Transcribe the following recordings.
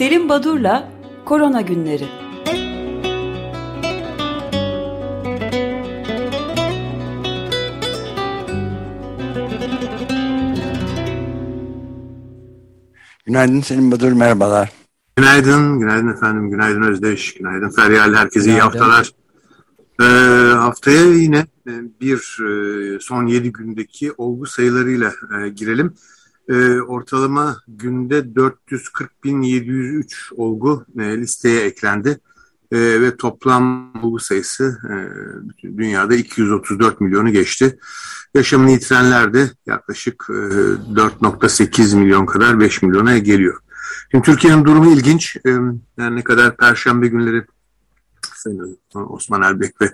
Selim Badur'la Korona Günleri Günaydın Selim Badur, merhabalar. Günaydın, günaydın efendim, günaydın Özdeş, günaydın Feryal, herkese iyi haftalar. Ee, haftaya yine e, bir e, son 7 gündeki olgu sayılarıyla e, girelim. E, ortalama günde 440.703 olgu e, listeye eklendi. E, ve toplam olgu sayısı e, dünyada 234 milyonu geçti. Yaşamını yitirenler de yaklaşık e, 4.8 milyon kadar 5 milyona geliyor. Şimdi Türkiye'nin durumu ilginç. E, yani ne kadar perşembe günleri Sayın Osman Erbek ve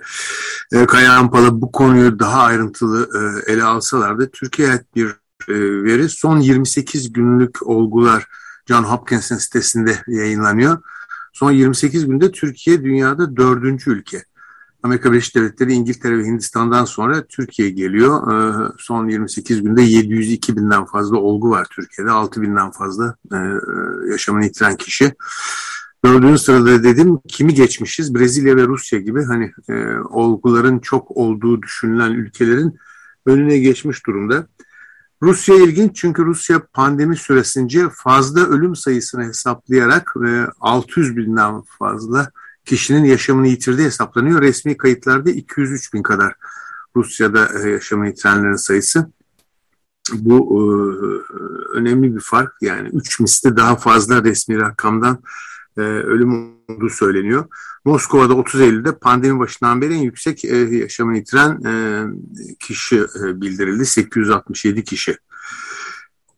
e, Kaya Ampala bu konuyu daha ayrıntılı e, ele alsalardı Türkiye bir e, veri son 28 günlük olgular John Hopkins'in sitesinde yayınlanıyor. Son 28 günde Türkiye dünyada dördüncü ülke. Amerika Birleşik Devletleri, İngiltere ve Hindistan'dan sonra Türkiye geliyor. Ee, son 28 günde 702 binden fazla olgu var Türkiye'de. 6 binden fazla e, yaşamını yitiren kişi. Dördüncü sırada dedim kimi geçmişiz? Brezilya ve Rusya gibi hani e, olguların çok olduğu düşünülen ülkelerin önüne geçmiş durumda. Rusya ilginç çünkü Rusya pandemi süresince fazla ölüm sayısını hesaplayarak e, 600 binden fazla kişinin yaşamını yitirdiği hesaplanıyor. Resmi kayıtlarda 203 bin kadar Rusya'da e, yaşamını yitirenlerin sayısı. Bu e, önemli bir fark yani 3 misli daha fazla resmi rakamdan e, ölüm olduğu söyleniyor. Moskova'da 30 Eylül'de pandemi başından beri en yüksek e, yaşamını yitiren e, kişi e, bildirildi. 867 kişi.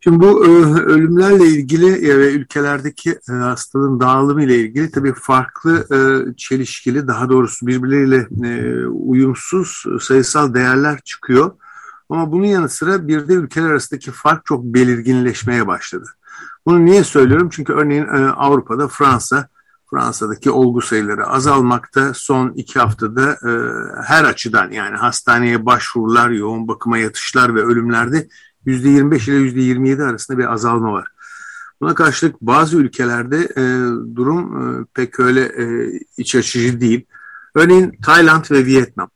Şimdi bu e, ölümlerle ilgili e, ve ülkelerdeki e, hastalığın dağılımı ile ilgili tabii farklı e, çelişkili daha doğrusu birbirleriyle e, uyumsuz sayısal değerler çıkıyor. Ama bunun yanı sıra bir de ülkeler arasındaki fark çok belirginleşmeye başladı. Bunu niye söylüyorum? Çünkü örneğin e, Avrupa'da Fransa, Fransa'daki olgu sayıları azalmakta. Son iki haftada e, her açıdan yani hastaneye başvurular, yoğun bakıma yatışlar ve ölümlerde %25 ile %27 arasında bir azalma var. Buna karşılık bazı ülkelerde e, durum e, pek öyle e, iç açıcı değil. Örneğin Tayland ve Vietnam.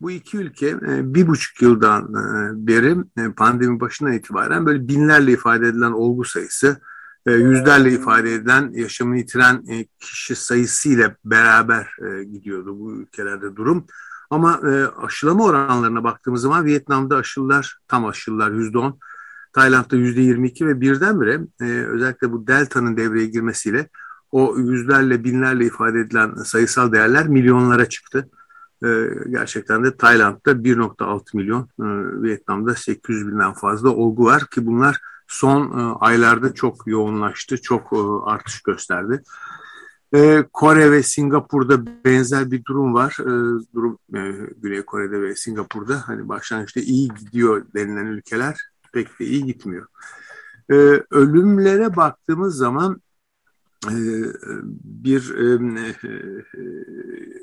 Bu iki ülke e, bir buçuk yıldan e, beri e, pandemi başından itibaren böyle binlerle ifade edilen olgu sayısı, e, yüzlerle ifade edilen yaşamını yitiren e, kişi sayısı ile beraber e, gidiyordu bu ülkelerde durum. Ama e, aşılama oranlarına baktığımız zaman Vietnam'da aşılar tam aşılar yüzde on, Tayland'da yüzde yirmi iki ve birdenbire e, özellikle bu delta'nın devreye girmesiyle o yüzlerle binlerle ifade edilen sayısal değerler milyonlara çıktı. E, gerçekten de Tayland'da 1.6 milyon, e, Vietnam'da 800 binden fazla olgu var ki bunlar son e, aylarda çok yoğunlaştı, çok e, artış gösterdi. Ee, Kore ve Singapur'da benzer bir durum var. Durum e, Güney Kore'de ve Singapur'da hani başlangıçta iyi gidiyor denilen ülkeler pek de iyi gitmiyor. Ölümlere baktığımız zaman e, bir e,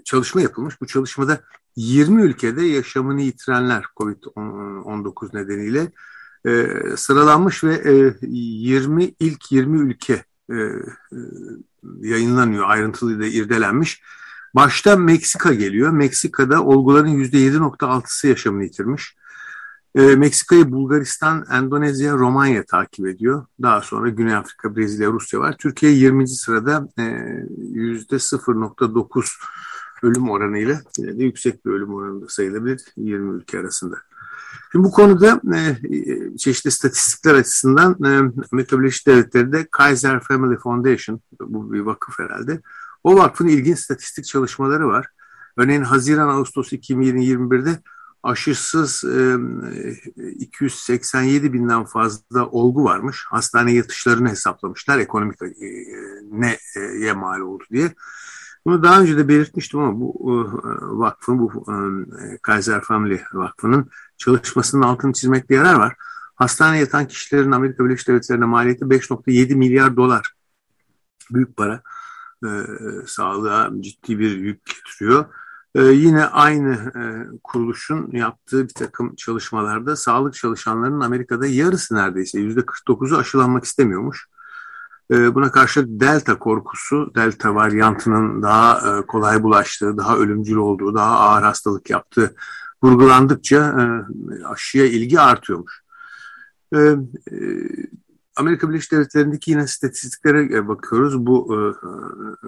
çalışma yapılmış. Bu çalışmada 20 ülkede yaşamını yitirenler COVID-19 nedeniyle sıralanmış ve 20 ilk 20 ülke yayınlanıyor, ayrıntılıyla irdelenmiş. Başta Meksika geliyor. Meksika'da olguların %7.6'sı yaşamını yitirmiş. E, Meksika'yı Bulgaristan, Endonezya, Romanya takip ediyor. Daha sonra Güney Afrika, Brezilya, Rusya var. Türkiye 20. sırada e, %0.9 ölüm oranıyla yine de yüksek bir ölüm oranında sayılabilir 20 ülke arasında. Şimdi bu konuda e, çeşitli statistikler açısından e, Amerika Birleşik Devletleri'de Kaiser Family Foundation, bu bir vakıf herhalde, o vakfın ilginç statistik çalışmaları var. Örneğin Haziran-Ağustos 2021'de aşısız e, 287 binden fazla olgu varmış. Hastane yatışlarını hesaplamışlar ekonomik e, neye mal oldu diye. Bunu daha önce de belirtmiştim ama bu e, vakfın, bu e, Kaiser Family Vakfı'nın çalışmasının altını çizmekte yarar var. Hastane yatan kişilerin Amerika Birleşik Devletleri'ne maliyeti 5.7 milyar dolar. Büyük para. E, sağlığa ciddi bir yük getiriyor. E, yine aynı e, kuruluşun yaptığı bir takım çalışmalarda sağlık çalışanlarının Amerika'da yarısı neredeyse %49'u aşılanmak istemiyormuş. E, buna karşı delta korkusu, delta varyantının daha e, kolay bulaştığı, daha ölümcül olduğu, daha ağır hastalık yaptığı vurgulandıkça e, aşıya ilgi artıyormuş. Amerika Birleşik Devletleri'ndeki yine statistiklere bakıyoruz. Bu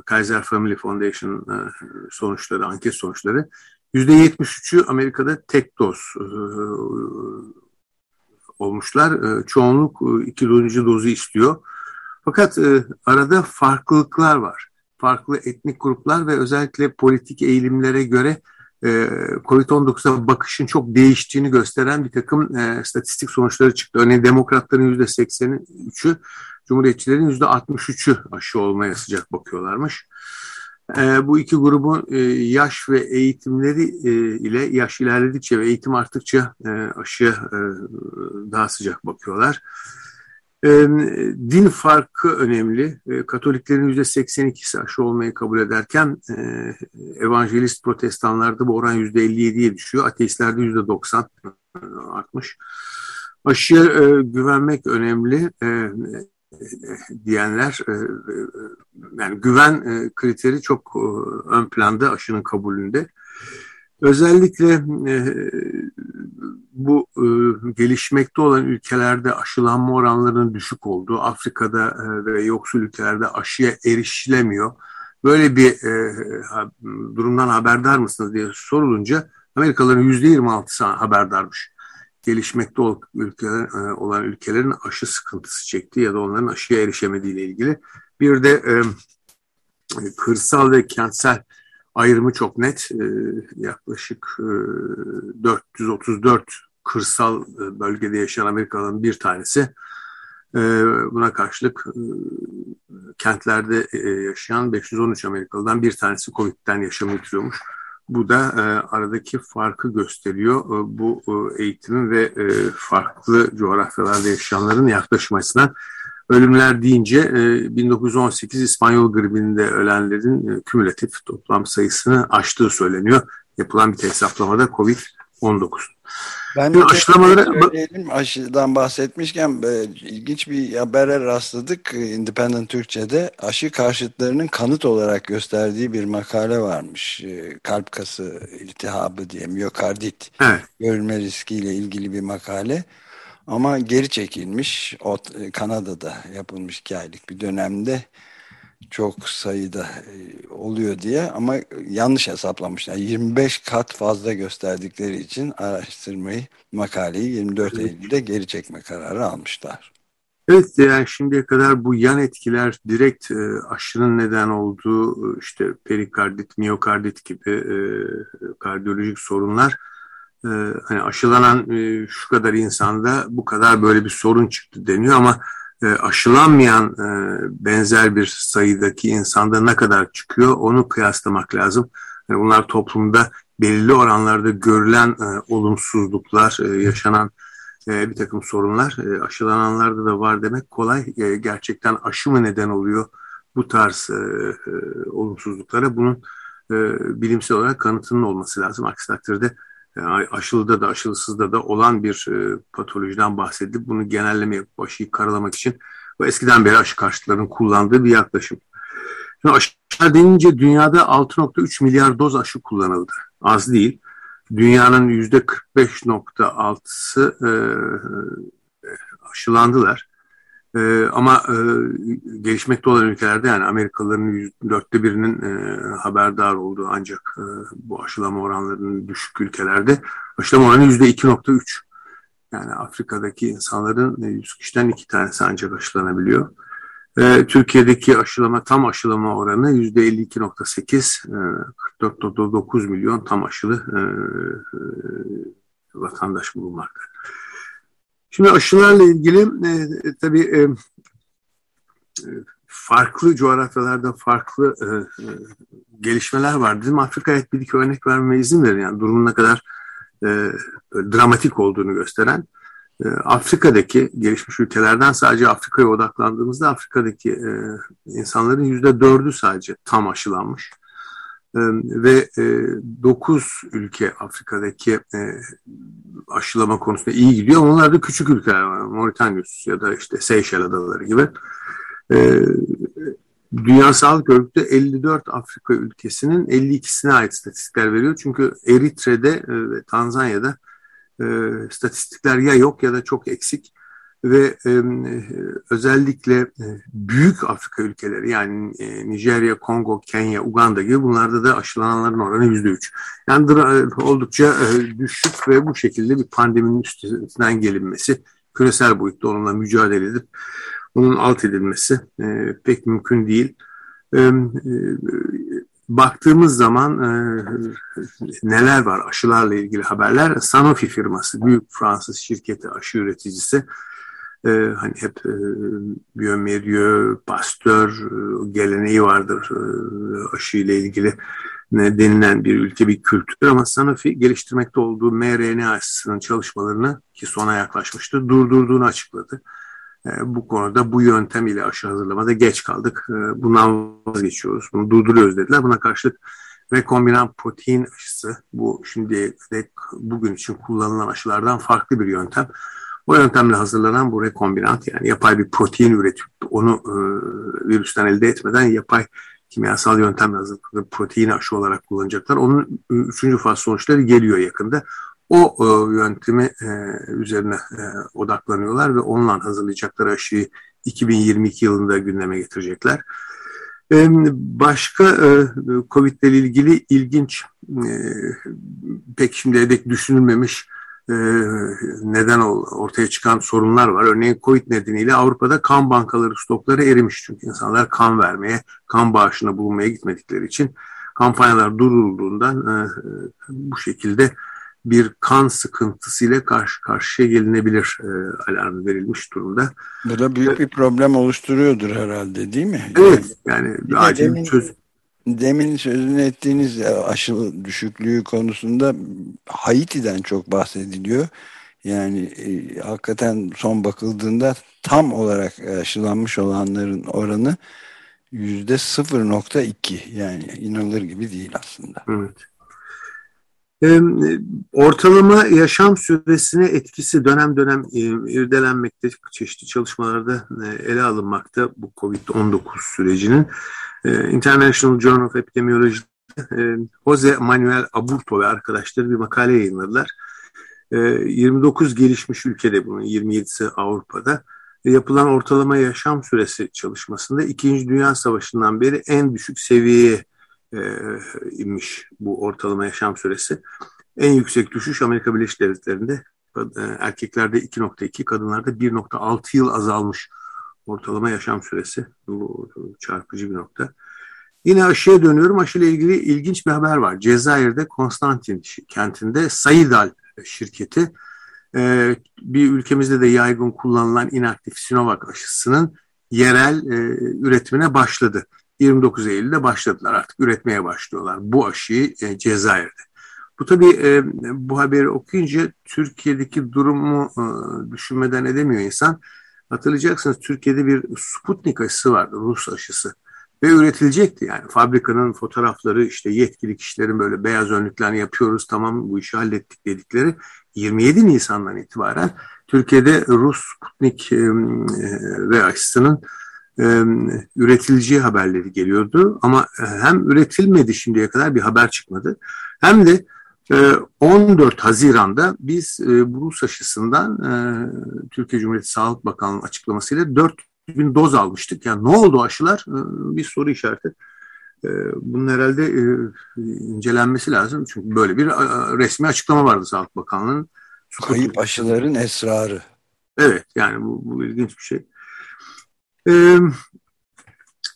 Kaiser Family Foundation sonuçları, anket sonuçları. %73'ü Amerika'da tek doz olmuşlar. Çoğunluk iki dozu istiyor. Fakat e, arada farklılıklar var. Farklı etnik gruplar ve özellikle politik eğilimlere göre e, COVID-19'a bakışın çok değiştiğini gösteren bir takım e, statistik sonuçları çıktı. Örneğin demokratların %83'ü, cumhuriyetçilerin %63'ü aşı olmaya sıcak bakıyorlarmış. E, bu iki grubun e, yaş ve eğitimleri e, ile yaş ilerledikçe ve eğitim arttıkça e, aşıya e, daha sıcak bakıyorlar. Din farkı önemli. Katoliklerin %82'si aşı olmayı kabul ederken evangelist protestanlarda bu oran %57'ye düşüyor. Ateistlerde %90 artmış. Aşıya güvenmek önemli diyenler yani güven kriteri çok ön planda aşının kabulünde. Özellikle bu e, gelişmekte olan ülkelerde aşılanma oranlarının düşük olduğu, Afrika'da e, ve yoksul ülkelerde aşıya erişilemiyor. Böyle bir e, ha, durumdan haberdar mısınız diye sorulunca Amerikalıların %26'sı haberdarmış. Gelişmekte ol, ülkeler, e, olan ülkelerin aşı sıkıntısı çektiği ya da onların aşıya erişemediği ile ilgili. Bir de e, kırsal ve kentsel ayrımı çok net. E, yaklaşık e, 434 kırsal e, bölgede yaşayan Amerikalıların bir tanesi. E, buna karşılık e, kentlerde yaşayan 513 Amerikalıdan bir tanesi COVID'den yaşamı yitiriyormuş. Bu da aradaki farkı gösteriyor. Bu eğitimin ve farklı coğrafyalarda yaşayanların yaklaşım açısından ölümler deyince 1918 İspanyol gribinde ölenlerin kümülatif toplam sayısını aştığı söyleniyor. Yapılan bir hesaplamada COVID-19. Ben de aşılamaları söyleyelim. Aşıdan bahsetmişken e, ilginç bir habere rastladık. Independent Türkçe'de aşı karşıtlarının kanıt olarak gösterdiği bir makale varmış. E, kalp kası iltihabı diye miyokardit evet. görülme riskiyle ilgili bir makale. Ama geri çekilmiş. O, e, Kanada'da yapılmış iki aylık bir dönemde çok sayıda e, oluyor diye ama yanlış hesaplamışlar. 25 kat fazla gösterdikleri için araştırmayı, makaleyi 24 Eylül'de geri çekme kararı almışlar. Evet yani şimdiye kadar bu yan etkiler direkt e, aşının neden olduğu işte perikardit, miyokardit gibi e, kardiyolojik sorunlar e, hani aşılanan e, şu kadar insanda bu kadar böyle bir sorun çıktı deniyor ama e, aşılanmayan e, benzer bir sayıdaki insanda ne kadar çıkıyor onu kıyaslamak lazım. Yani bunlar toplumda belirli oranlarda görülen olumsuzluklar, yaşanan bir takım sorunlar aşılananlarda da var demek kolay. Gerçekten aşı mı neden oluyor bu tarz olumsuzluklara? Bunun bilimsel olarak kanıtının olması lazım. Aksi takdirde aşılıda da aşılısızda da olan bir e, patolojiden bahsedilip bunu genelleme yapıp aşıyı karalamak için bu eskiden beri aşı karşıtlarının kullandığı bir yaklaşım. Şimdi aşılar denince dünyada 6.3 milyar doz aşı kullanıldı. Az değil. Dünyanın %45.6'sı e, aşılandılar. E, ama e, gelişmekte olan ülkelerde yani Amerikalıların dörtte birinin e, haberdar olduğu ancak e, bu aşılama oranlarının düşük ülkelerde aşılama oranı yüzde 2.3. Yani Afrika'daki insanların 100 kişiden iki tanesi ancak aşılanabiliyor. E, Türkiye'deki aşılama tam aşılama oranı yüzde 52.8, e, 44.9 milyon tam aşılı e, e, vatandaş bulunmakta. Şimdi aşılarla ilgili e, e, tabii e, e, farklı coğrafyalarda farklı e, e, gelişmeler var. Bizim Afrika'ya bir iki örnek vermeye izin verin. Yani durumun ne kadar e, dramatik olduğunu gösteren. E, Afrika'daki gelişmiş ülkelerden sadece Afrika'ya odaklandığımızda Afrika'daki e, insanların yüzde dördü sadece tam aşılanmış ve e, 9 ülke Afrika'daki e, aşılama konusunda iyi gidiyor. Onlar da küçük ülkeler var. Mauritius ya da işte Seyşel adaları gibi. E, Dünya Sağlık Örgütü 54 Afrika ülkesinin 52'sine ait statistikler veriyor. Çünkü Eritre'de e, ve Tanzanya'da e, statistikler ya yok ya da çok eksik ve e, özellikle büyük Afrika ülkeleri yani e, Nijerya, Kongo, Kenya, Uganda gibi bunlarda da aşılananların oranı yüzde üç. Yani e, oldukça e, düşük ve bu şekilde bir pandeminin üstünden gelinmesi, küresel boyutta onunla mücadele edip bunun alt edilmesi e, pek mümkün değil. E, e, baktığımız zaman e, neler var aşılarla ilgili haberler. Sanofi firması, büyük Fransız şirketi, aşı üreticisi e, hani hep e, biyomedyo, pastör e, geleneği vardır e, aşı ile ilgili ne denilen bir ülke bir kültür ama Sanofi geliştirmekte olduğu mRNA aşısının çalışmalarını ki sona yaklaşmıştı durdurduğunu açıkladı. E, bu konuda bu yöntem ile aşı hazırlamada geç kaldık. E, bundan vazgeçiyoruz. Bunu durduruyoruz dediler. Buna karşılık rekombinant protein aşısı bu şimdi de bugün için kullanılan aşılardan farklı bir yöntem. O yöntemle hazırlanan bu rekombinant yani yapay bir protein üretip onu e, virüsten elde etmeden yapay kimyasal yöntemle hazırlanan protein aşı olarak kullanacaklar. Onun üçüncü faz sonuçları geliyor yakında. O e, yöntemi e, üzerine e, odaklanıyorlar ve onunla hazırlayacakları aşıyı 2022 yılında gündeme getirecekler. E, başka e, COVID ile ilgili ilginç, e, pek şimdiye dek düşünülmemiş neden ortaya çıkan sorunlar var. Örneğin COVID nedeniyle Avrupa'da kan bankaları stokları erimiş. Çünkü insanlar kan vermeye, kan bağışına bulunmaya gitmedikleri için kampanyalar durulduğundan e, bu şekilde bir kan sıkıntısıyla karşı karşıya gelinebilir e, alarmı verilmiş durumda. Bu da büyük bir problem oluşturuyordur herhalde değil mi? Evet yani bir acil çözüm demin sözünü ettiğiniz aşı düşüklüğü konusunda Haiti'den çok bahsediliyor. Yani e, hakikaten son bakıldığında tam olarak aşılanmış olanların oranı yüzde 0.2 yani inanılır gibi değil aslında. Evet. Ortalama yaşam süresine etkisi dönem dönem e, irdelenmekte, çeşitli çalışmalarda e, ele alınmakta bu COVID-19 sürecinin. E, International Journal of Epidemiology'de Jose Manuel Aburto ve arkadaşları bir makale yayınladılar. E, 29 gelişmiş ülkede bunun 27'si Avrupa'da yapılan ortalama yaşam süresi çalışmasında İkinci Dünya Savaşı'ndan beri en düşük seviyeye e, inmiş bu ortalama yaşam süresi. En yüksek düşüş Amerika Birleşik Devletleri'nde e, erkeklerde 2.2, kadınlarda 1.6 yıl azalmış ortalama yaşam süresi. Bu çarpıcı bir nokta. Yine aşıya dönüyorum. Aşıyla ilgili ilginç bir haber var. Cezayir'de Konstantin kentinde Sayidal şirketi e, bir ülkemizde de yaygın kullanılan inaktif Sinovac aşısının yerel e, üretimine başladı. 29 Eylül'de başladılar artık üretmeye başlıyorlar bu aşıyı e, Cezayir'de. Bu tabii e, bu haberi okuyunca Türkiye'deki durumu e, düşünmeden edemiyor insan. Hatırlayacaksınız Türkiye'de bir Sputnik aşısı vardı Rus aşısı ve üretilecekti yani fabrikanın fotoğrafları işte yetkili kişilerin böyle beyaz önlüklerini yapıyoruz tamam bu işi hallettik dedikleri 27 Nisan'dan itibaren Türkiye'de Rus Sputnik e, ve aşısının e, üretileceği haberleri geliyordu. Ama e, hem üretilmedi şimdiye kadar bir haber çıkmadı. Hem de e, 14 Haziran'da biz e, Rus aşısından e, Türkiye Cumhuriyeti Sağlık Bakanlığı'nın açıklamasıyla 4 bin doz almıştık. Yani ne oldu aşılar? E, bir soru işareti. E, bunun herhalde e, incelenmesi lazım. Çünkü böyle bir e, resmi açıklama vardı Sağlık Bakanlığı'nın. Kayıp aşıların esrarı. Evet yani bu, bu ilginç bir şey.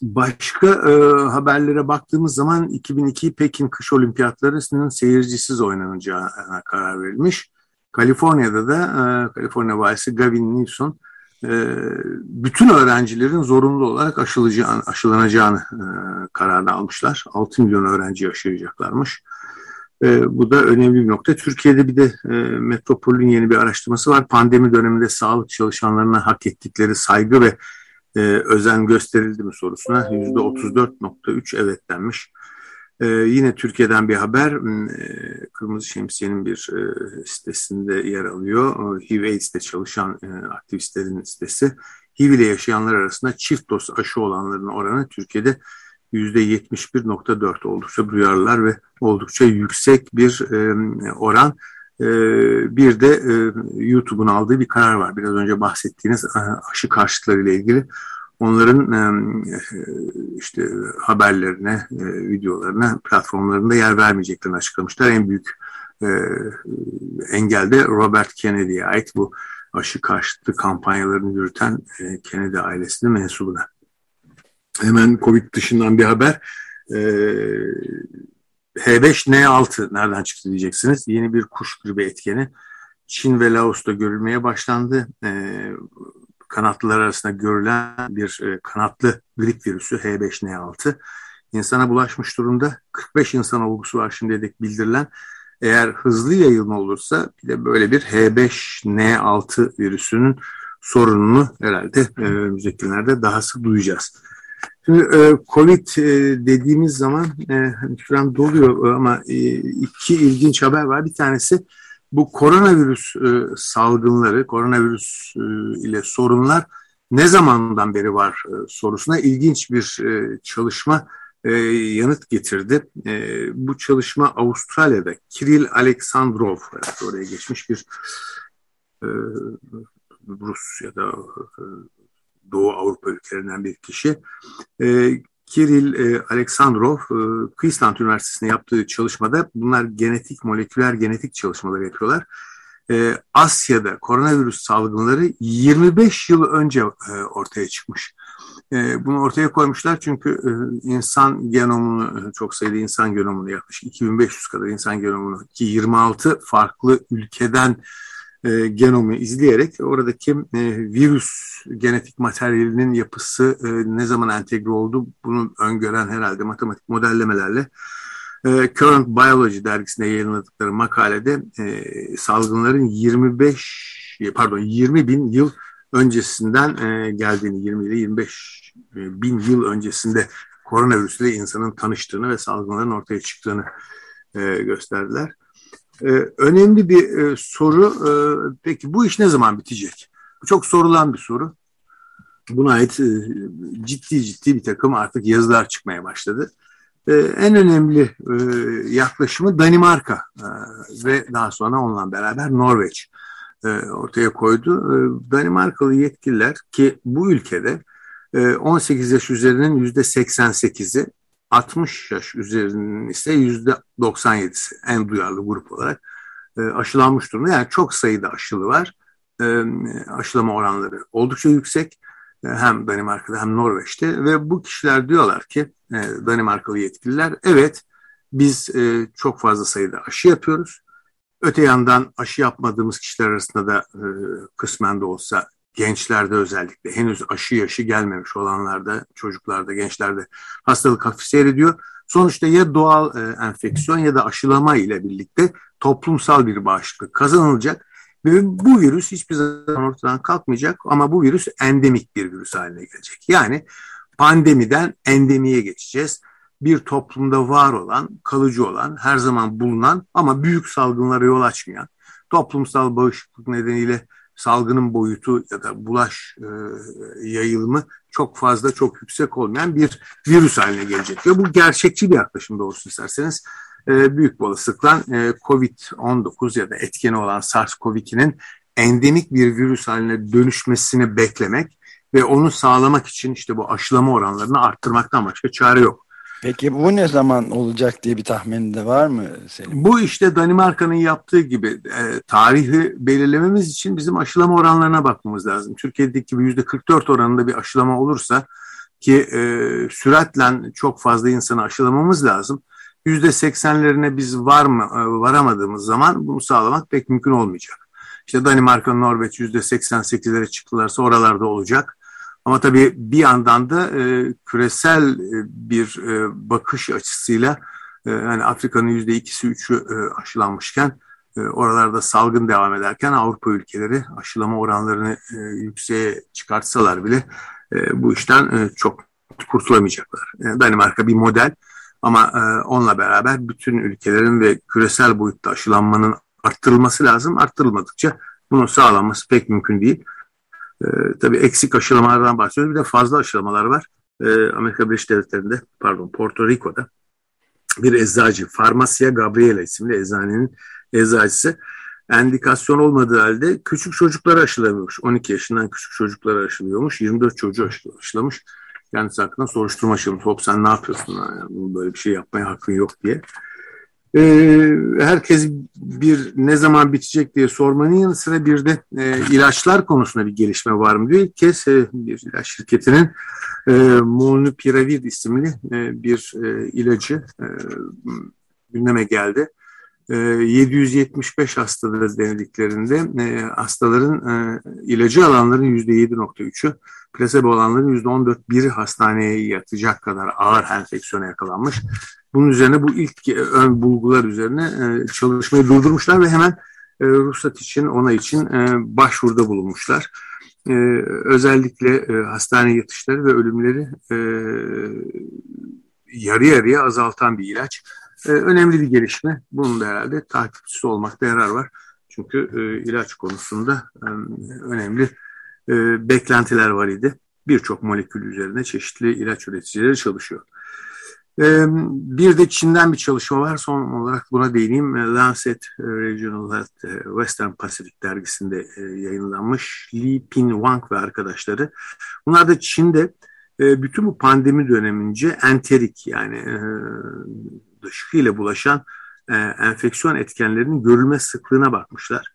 Başka e, haberlere baktığımız zaman 2002 Pekin Kış Olimpiyatları'nın seyircisiz oynanacağına karar verilmiş. Kaliforniya'da da e, Kaliforniya valisi Gavin Newsom e, bütün öğrencilerin zorunlu olarak aşılacağını, aşılanacağını e, kararını almışlar. 6 milyon öğrenci aşılayacaklarmış. E, bu da önemli bir nokta. Türkiye'de bir de e, Metropol'ün yeni bir araştırması var. Pandemi döneminde sağlık çalışanlarına hak ettikleri saygı ve e, özen gösterildi mi sorusuna %34.3 evet denmiş. E, yine Türkiye'den bir haber, e, Kırmızı Şemsiye'nin bir e, sitesinde yer alıyor. HIV AIDS'te çalışan e, aktivistlerin sitesi. HIV ile yaşayanlar arasında çift doz aşı olanların oranı Türkiye'de %71.4 oldukça duyarlılar ve oldukça yüksek bir e, oran. E, bir de e, YouTube'un aldığı bir karar var. Biraz önce bahsettiğiniz e, aşı karşıtları ile ilgili. Onların e, işte haberlerine, videolarına, platformlarında yer vermeyeceklerini açıklamışlar. En büyük engel de Robert Kennedy'ye ait bu aşı karşıtı kampanyalarını yürüten Kennedy ailesinin mensubuna. Hemen Covid dışından bir haber. E, H5N6 nereden çıktı diyeceksiniz. Yeni bir kuş gribi etkeni. Çin ve Laos'ta görülmeye başlandı. E, kanatlılar arasında görülen bir e, kanatlı grip virüsü H5N6 insana bulaşmış durumda. 45 insan olgusu var şimdiye dek bildirilen. Eğer hızlı yayılma olursa bir de böyle bir H5N6 virüsünün sorununu herhalde e, önümüzdeki günlerde daha sık duyacağız. Şimdi e, Covid e, dediğimiz zaman e, süren doluyor ama e, iki ilginç haber var. Bir tanesi bu koronavirüs e, salgınları, koronavirüs e, ile sorunlar ne zamandan beri var e, sorusuna ilginç bir e, çalışma e, yanıt getirdi. E, bu çalışma Avustralya'da Kiril Aleksandrov, oraya geçmiş bir e, Rus ya da e, Doğu Avrupa ülkelerinden bir kişi. E, Kiril e, Aleksandrov, e, Queensland Üniversitesi'nde yaptığı çalışmada bunlar genetik, moleküler genetik çalışmaları yapıyorlar. E, Asya'da koronavirüs salgınları 25 yıl önce e, ortaya çıkmış. E, bunu ortaya koymuşlar çünkü e, insan genomunu, çok sayıda insan genomunu yaklaşık 2500 kadar insan genomunu ki 26 farklı ülkeden e, genomu izleyerek oradaki e, virüs genetik materyalinin yapısı e, ne zaman entegre oldu bunu öngören herhalde matematik modellemelerle e, Current Biology dergisinde yayınladıkları makalede e, salgınların 25 pardon 20 bin yıl öncesinden e, geldiğini 20 ile 25 e, bin yıl öncesinde koronavirüsle insanın tanıştığını ve salgınların ortaya çıktığını e, gösterdiler. E, önemli bir e, soru. E, peki bu iş ne zaman bitecek? Bu çok sorulan bir soru. Buna ait e, ciddi ciddi bir takım artık yazılar çıkmaya başladı. E, en önemli e, yaklaşımı Danimarka e, ve daha sonra onunla beraber Norveç e, ortaya koydu. E, Danimarkalı yetkililer ki bu ülkede e, 18 yaş üzerinin %88'i 60 yaş üzerinin ise yüzde 97'si en duyarlı grup olarak e, aşılanmış durumda. Yani çok sayıda aşılı var. E, aşılama oranları oldukça yüksek. E, hem Danimarka'da hem Norveç'te ve bu kişiler diyorlar ki e, Danimarkalı yetkililer evet biz e, çok fazla sayıda aşı yapıyoruz. Öte yandan aşı yapmadığımız kişiler arasında da kısmen de olsa gençlerde özellikle henüz aşı yaşı gelmemiş olanlarda, çocuklarda, gençlerde hastalık hafif seyrediyor. Sonuçta ya doğal e, enfeksiyon ya da aşılama ile birlikte toplumsal bir bağışıklık kazanılacak ve bu virüs hiçbir zaman ortadan kalkmayacak ama bu virüs endemik bir virüs haline gelecek. Yani pandemiden endemiye geçeceğiz. Bir toplumda var olan, kalıcı olan, her zaman bulunan ama büyük salgınlara yol açmayan, toplumsal bağışıklık nedeniyle salgının boyutu ya da bulaş e, yayılımı çok fazla çok yüksek olmayan bir virüs haline gelecek. Ve bu gerçekçi bir yaklaşım doğrusu isterseniz e, büyük bir olasılıkla e, COVID-19 ya da etkeni olan SARS-CoV-2'nin endemik bir virüs haline dönüşmesini beklemek ve onu sağlamak için işte bu aşılama oranlarını arttırmaktan başka çare yok. Peki bu ne zaman olacak diye bir tahmin de var mı senin? Bu işte Danimarka'nın yaptığı gibi e, tarihi belirlememiz için bizim aşılama oranlarına bakmamız lazım. Türkiye'deki gibi yüzde 44 oranında bir aşılama olursa ki e, süratle çok fazla insanı aşılamamız lazım. Yüzde 80'lerine biz var mı e, varamadığımız zaman bunu sağlamak pek mümkün olmayacak. İşte Danimarka, Norveç yüzde 88'lere çıktılarsa oralarda olacak. Ama tabii bir yandan da e, küresel e, bir e, bakış açısıyla e, yani Afrika'nın yüzde ikisi üçü e, aşılanmışken e, oralarda salgın devam ederken Avrupa ülkeleri aşılama oranlarını e, yükseğe çıkartsalar bile e, bu işten e, çok kurtulamayacaklar. E, Danimarka bir model ama e, onunla beraber bütün ülkelerin ve küresel boyutta aşılanmanın arttırılması lazım. Arttırılmadıkça bunun sağlanması pek mümkün değil. E, tabii eksik aşılamalardan bahsediyoruz. Bir de fazla aşılamalar var. E, Amerika Birleşik Devletleri'nde, pardon Porto Rico'da bir eczacı, Farmacia Gabriela isimli eczanenin eczacısı endikasyon olmadığı halde küçük çocukları aşılamıyormuş. 12 yaşından küçük çocukları aşılıyormuş. 24 çocuğu aşılamış. Kendisi hakkında soruşturma açılmış. Hop sen ne yapıyorsun? Yani böyle bir şey yapmaya hakkın yok diye. Ee, herkes bir ne zaman bitecek diye sormanın yanı sıra bir de e, ilaçlar konusunda bir gelişme var mı diyor. İlk kez e, bir ilaç şirketinin e, Molnupiravir isimli e, bir e, ilacı e, gündeme geldi. 775 hastada denediklerinde e, hastaların e, ilacı alanların %7.3'ü, plasebo olanların %14.1'i hastaneye yatacak kadar ağır enfeksiyona yakalanmış. Bunun üzerine bu ilk ön bulgular üzerine e, çalışmayı durdurmuşlar ve hemen e, ruhsat için, ona için e, başvuruda bulunmuşlar. E, özellikle e, hastane yatışları ve ölümleri e, yarı yarıya azaltan bir ilaç. E, önemli bir gelişme. Bunun da herhalde takipçisi olmakta yarar var. Çünkü e, ilaç konusunda e, önemli e, beklentiler var idi. Birçok molekül üzerine çeşitli ilaç üreticileri çalışıyor. E, bir de Çin'den bir çalışma var. Son olarak buna değineyim. E, Lancet Regional Health e, Western Pacific dergisinde e, yayınlanmış. Li Pin Wang ve arkadaşları. Bunlar da Çin'de e, bütün bu pandemi dönemince enterik yani dışkıyla bulaşan e, enfeksiyon etkenlerinin görülme sıklığına bakmışlar.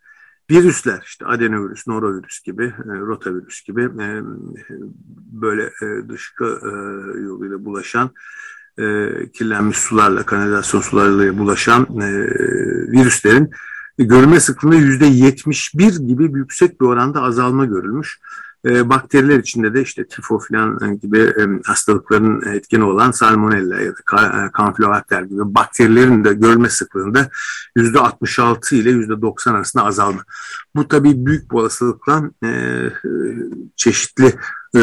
Virüsler işte adenovirüs, norovirüs gibi, e, rotavirüs gibi e, böyle e, dışkı e, yoluyla bulaşan e, kirlenmiş sularla, kanalizasyon sularıyla bulaşan e, virüslerin görülme sıklığında yüzde 71 gibi yüksek bir oranda azalma görülmüş. E, bakteriler içinde de işte tifo falan gibi e, hastalıkların etkeni olan salmonella ya da kanfilobakter gibi bakterilerin de görme sıklığında yüzde 66 ile yüzde 90 arasında azalma. Bu tabii büyük bir olasılıkla e, çeşitli e,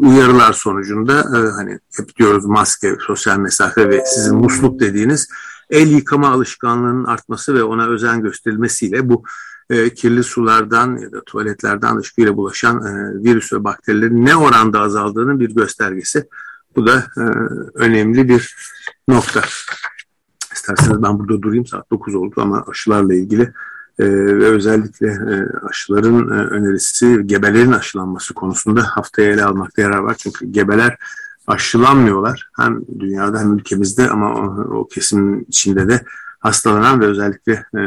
uyarılar sonucunda e, hani hep diyoruz maske, sosyal mesafe ve sizin musluk dediğiniz el yıkama alışkanlığının artması ve ona özen gösterilmesiyle bu e, kirli sulardan ya da tuvaletlerden dışkıyla bulaşan e, virüs ve bakterilerin ne oranda azaldığının bir göstergesi. Bu da e, önemli bir nokta. İsterseniz ben burada durayım saat 9 oldu ama aşılarla ilgili e, ve özellikle e, aşıların e, önerisi gebelerin aşılanması konusunda haftaya ele almakta yarar var. Çünkü gebeler aşılanmıyorlar hem dünyada hem ülkemizde ama o, o kesimin içinde de hastalanan ve özellikle e,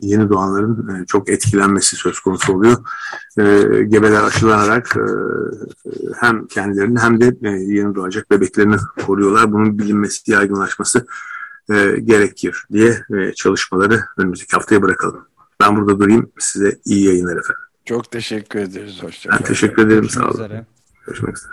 yeni doğanların e, çok etkilenmesi söz konusu oluyor. E, gebeler aşılanarak e, hem kendilerini hem de e, yeni doğacak bebeklerini koruyorlar. Bunun bilinmesi, yaygınlaşması e, gerekir diye e, çalışmaları önümüzdeki haftaya bırakalım. Ben burada durayım. Size iyi yayınlar efendim. Çok teşekkür ederiz. Hoşçakalın. Ben teşekkür ederim. Görüşmek Sağ olun. Üzere. Görüşmek üzere.